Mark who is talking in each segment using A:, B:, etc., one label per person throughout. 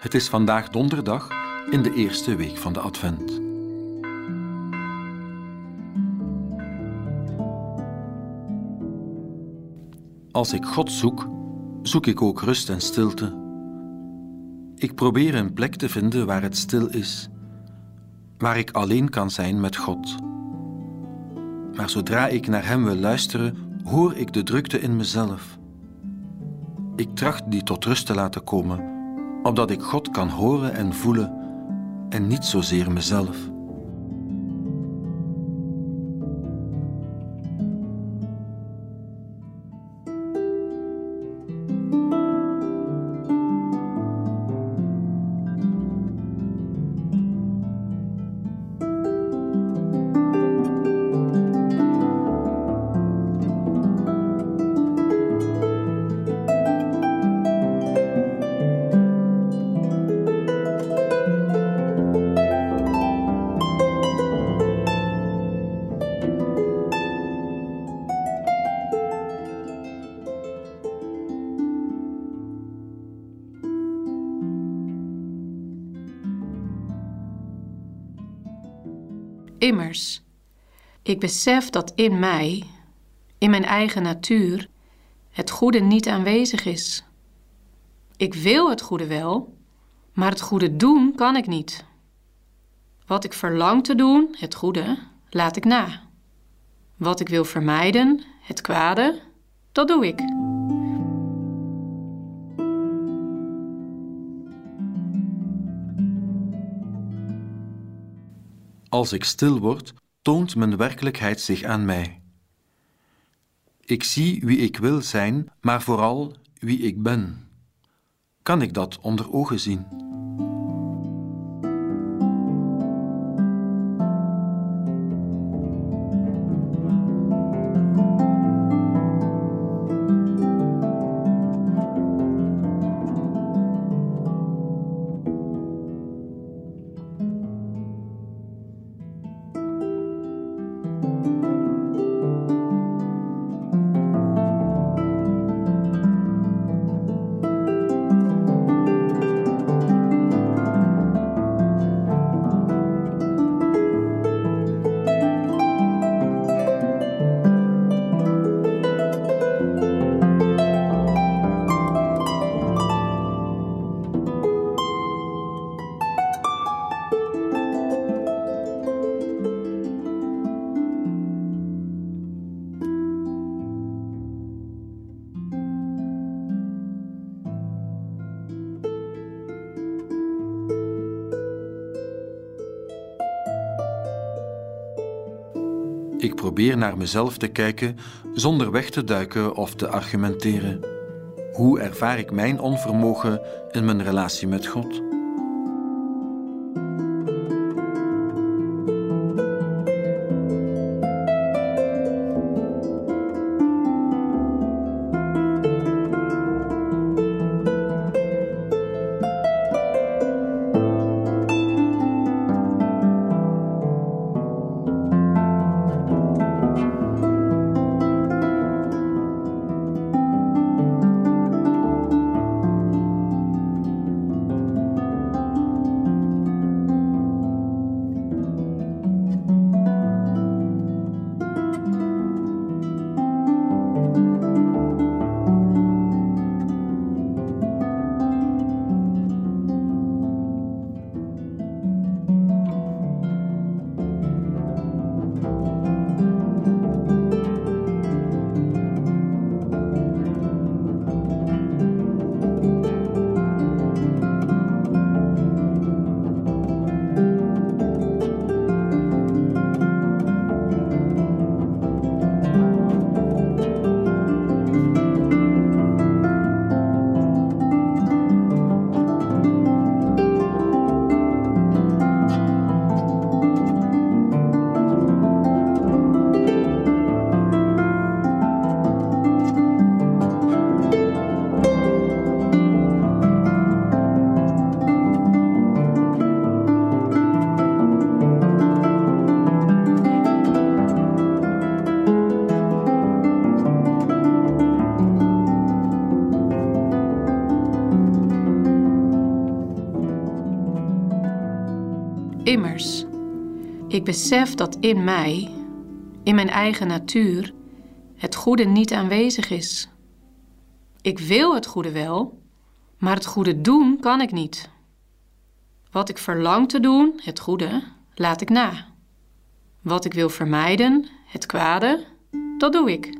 A: Het is vandaag donderdag in de eerste week van de Advent. Als ik God zoek, zoek ik ook rust en stilte. Ik probeer een plek te vinden waar het stil is, waar ik alleen kan zijn met God. Maar zodra ik naar Hem wil luisteren, hoor ik de drukte in mezelf. Ik tracht die tot rust te laten komen, opdat ik God kan horen en voelen en niet zozeer mezelf.
B: Immers, ik besef dat in mij, in mijn eigen natuur, het goede niet aanwezig is. Ik wil het goede wel, maar het goede doen kan ik niet. Wat ik verlang te doen, het goede, laat ik na. Wat ik wil vermijden, het kwade, dat doe ik.
A: Als ik stil word, toont mijn werkelijkheid zich aan mij. Ik zie wie ik wil zijn, maar vooral wie ik ben. Kan ik dat onder ogen zien? Ik probeer naar mezelf te kijken zonder weg te duiken of te argumenteren. Hoe ervaar ik mijn onvermogen in mijn relatie met God?
B: Immers, ik besef dat in mij, in mijn eigen natuur, het goede niet aanwezig is. Ik wil het goede wel, maar het goede doen kan ik niet. Wat ik verlang te doen, het goede, laat ik na. Wat ik wil vermijden, het kwade, dat doe ik.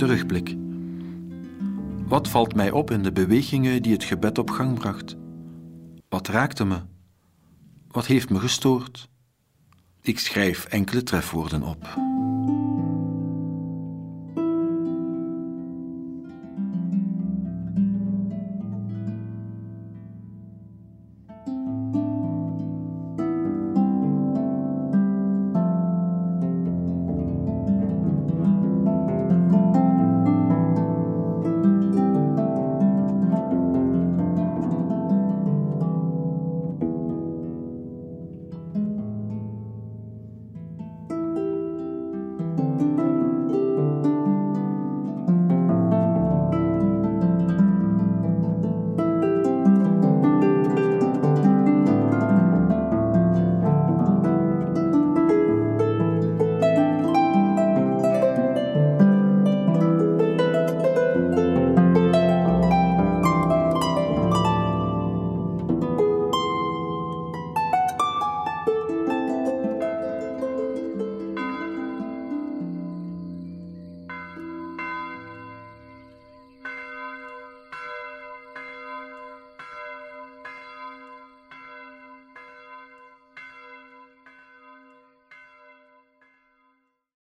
A: Terugblik. Wat valt mij op in de bewegingen die het gebed op gang bracht? Wat raakte me? Wat heeft me gestoord? Ik schrijf enkele trefwoorden op.